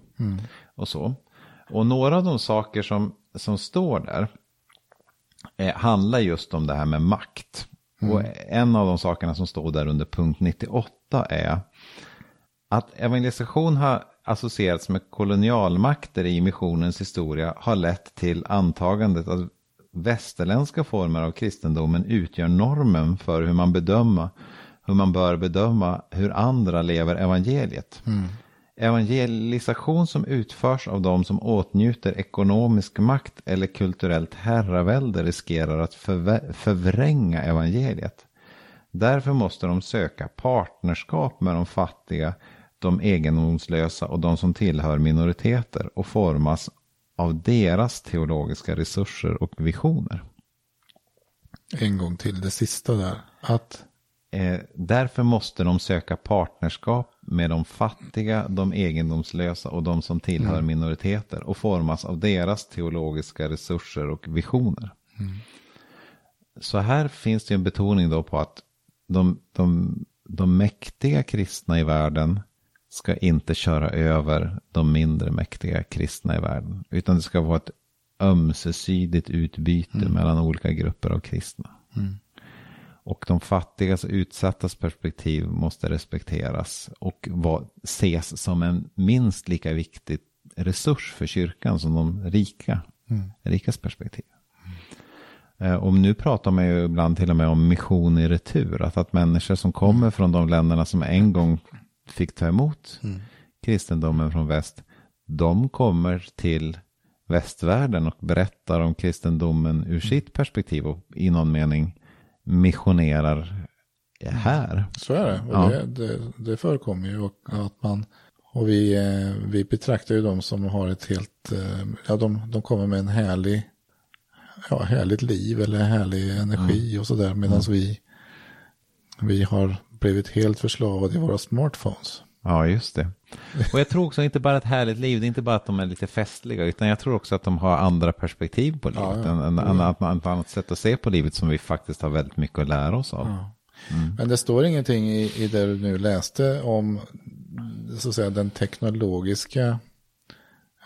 Och så. Och några av de saker som, som står där eh, handlar just om det här med makt. Och en av de sakerna som står där under punkt 98 är att evangelisation har associerats med kolonialmakter i missionens historia har lett till antagandet att västerländska former av kristendomen utgör normen för hur man bedöma, hur man bör bedöma hur andra lever evangeliet. Evangelisation som utförs av de som åtnjuter ekonomisk makt eller kulturellt herravälde riskerar att förvränga evangeliet. Därför måste de söka partnerskap med de fattiga, de egendomslösa och de som tillhör minoriteter och formas av deras teologiska resurser och visioner. En gång till det sista där. Att, Eh, därför måste de söka partnerskap med de fattiga, de egendomslösa och de som tillhör minoriteter och formas av deras teologiska resurser och visioner. Så här finns det en betoning då på att de, de, de mäktiga kristna i världen ska inte köra över de mindre mäktiga kristna i världen. Utan det ska vara ett ömsesidigt utbyte mellan olika grupper av kristna. Och de fattigas och utsattas perspektiv måste respekteras och var, ses som en minst lika viktig resurs för kyrkan som de rika, rikas perspektiv. Eh, Och nu pratar man ju ibland till och med om mission i retur. Att, att människor som kommer från de länderna som en gång fick ta emot kristendomen från väst. De kommer till västvärlden och berättar om kristendomen ur sitt perspektiv och i någon mening missionerar här. så är det. Ja. det, det, det förekommer ju och att man Och vi, eh, vi betraktar ju dem som har ett helt, eh, ja de, de kommer med en härlig, ja härligt liv eller härlig energi mm. och sådär. Medan mm. vi, vi har blivit helt förslavade i våra smartphones. Ja, just det. Och jag tror också inte bara ett härligt liv, det är inte bara att de är lite festliga, utan jag tror också att de har andra perspektiv på livet. Ja, ja. En, en, ett annat sätt att se på livet som vi faktiskt har väldigt mycket att lära oss av. Ja. Mm. Men det står ingenting i, i det du nu läste om så att säga, den teknologiska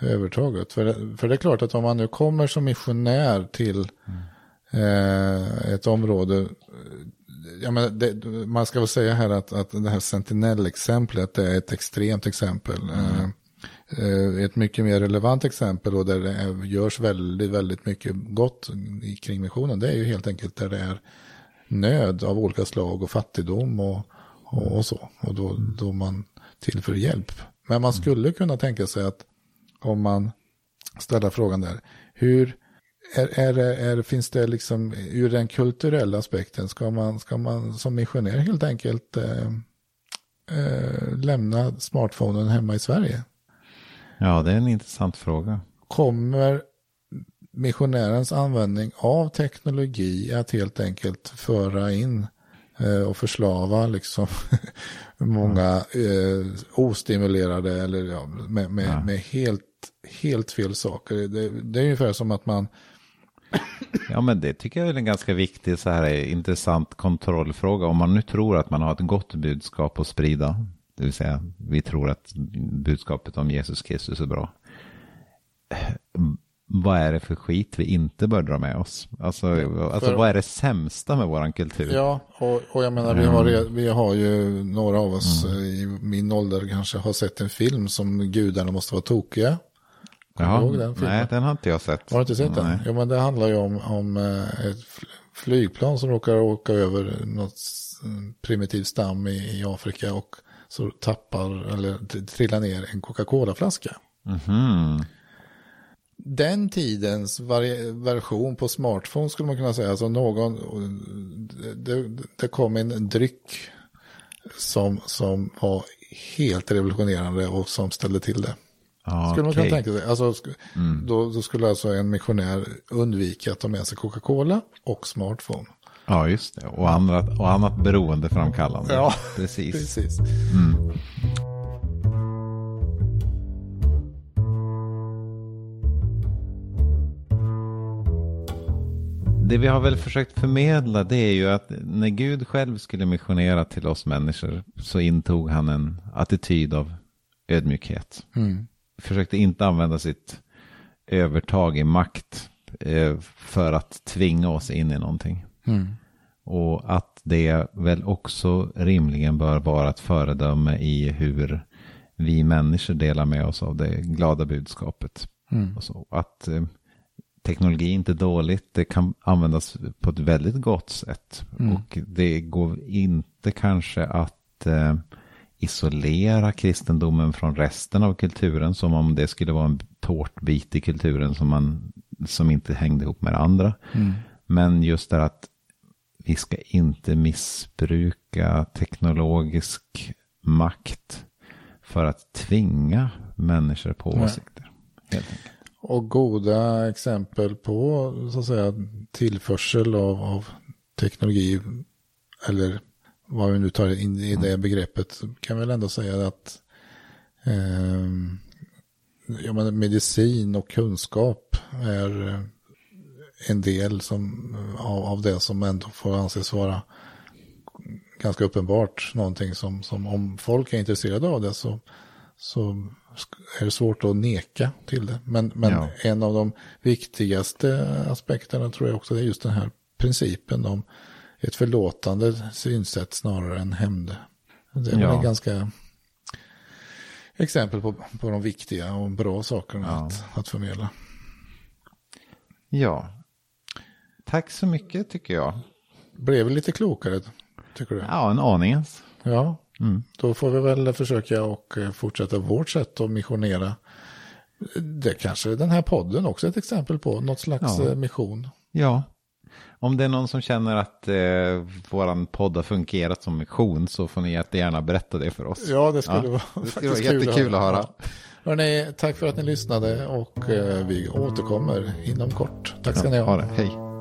övertaget. För, för det är klart att om man nu kommer som missionär till mm. eh, ett område ja, men det, man ska väl säga här att, att det här Sentinel-exemplet är ett extremt exempel. Mm. Uh, ett mycket mer relevant exempel och där det görs väldigt, väldigt mycket gott kring missionen. Det är ju helt enkelt där det är nöd av olika slag och fattigdom och, och, och så. Och då, då man tillför hjälp. Men man skulle kunna tänka sig att om man ställer frågan där, hur är, är, är, finns det liksom ur den kulturella aspekten, ska man, ska man som missionär helt enkelt eh, eh, lämna smartphonen hemma i Sverige? Ja, det är en intressant fråga. Kommer missionärens användning av teknologi att helt enkelt föra in eh, och förslava liksom många eh, ostimulerade eller ja, med, med, ja. med helt, helt fel saker. Det, det är ungefär som att man Ja, men det tycker jag är en ganska viktig så här intressant kontrollfråga. Om man nu tror att man har ett gott budskap att sprida, det vill säga vi tror att budskapet om Jesus Kristus är bra. Vad är det för skit vi inte bör dra med oss? Alltså, alltså för, vad är det sämsta med våran kultur? Ja, och, och jag menar vi har, mm. vi har ju några av oss mm. i min ålder kanske har sett en film som gudarna måste vara tokiga. Jaha, den nej, den har inte jag sett. Har du inte sett nej. den? Jo, men det handlar ju om, om eh, ett flygplan som råkar åka över något primitiv stam i, i Afrika och så tappar eller trillar ner en Coca-Cola-flaska. Mm -hmm. Den tidens version på smartphone skulle man kunna säga, alltså någon, det, det kom en dryck som, som var helt revolutionerande och som ställde till det. Ah, skulle man kunna tänka sig. Alltså, mm. då, då, skulle alltså en missionär undvika att ta med sig Coca-Cola och smartphone. Ja, just det. Och annat, och annat beroendeframkallande. Ja, precis. precis. Mm. Det vi har väl försökt förmedla det är ju att när Gud själv skulle missionera till oss människor så intog han en attityd av ödmjukhet. Mm försökte inte använda sitt övertag i makt eh, för att tvinga oss in i någonting. Mm. Och att det väl också rimligen bör vara ett föredöme i hur vi människor delar med oss av det glada budskapet. Mm. Att eh, teknologi är inte dåligt, det kan användas på ett väldigt gott sätt. Mm. Och det går inte kanske att eh, isolera kristendomen från resten av kulturen som om det skulle vara en tårtbit i kulturen som, man, som inte hängde ihop med det andra. Mm. Men just det att vi ska inte missbruka teknologisk makt för att tvinga människor på Nej. åsikter. Och goda exempel på så att säga, tillförsel av, av teknologi eller vad vi nu tar in i det begreppet, kan väl ändå säga att eh, ja, men medicin och kunskap är en del som, av, av det som ändå får anses vara ganska uppenbart någonting som, som om folk är intresserade av det så, så är det svårt att neka till det. Men, men ja. en av de viktigaste aspekterna tror jag också är just den här principen om ett förlåtande synsätt snarare än hämnd. Det är ja. ganska exempel på, på de viktiga och bra sakerna ja. att, att förmedla. Ja, tack så mycket tycker jag. Blev vi lite klokare, tycker du? Ja, en aningens. Ja, mm. då får vi väl försöka och eh, fortsätta vårt sätt att missionera. Det kanske den här podden också är ett exempel på, något slags ja. Eh, mission. Ja, Om det är någon som känner att eh, våran podd har fungerat som mission så får ni jättegärna berätta det för oss. Ja, det skulle Ja, vara, det skulle vara jättekul att höra. Ja. Hörrni, tack för att ni lyssnade och eh, vi återkommer inom kort. Tack ska ni ha. Ha det, hej.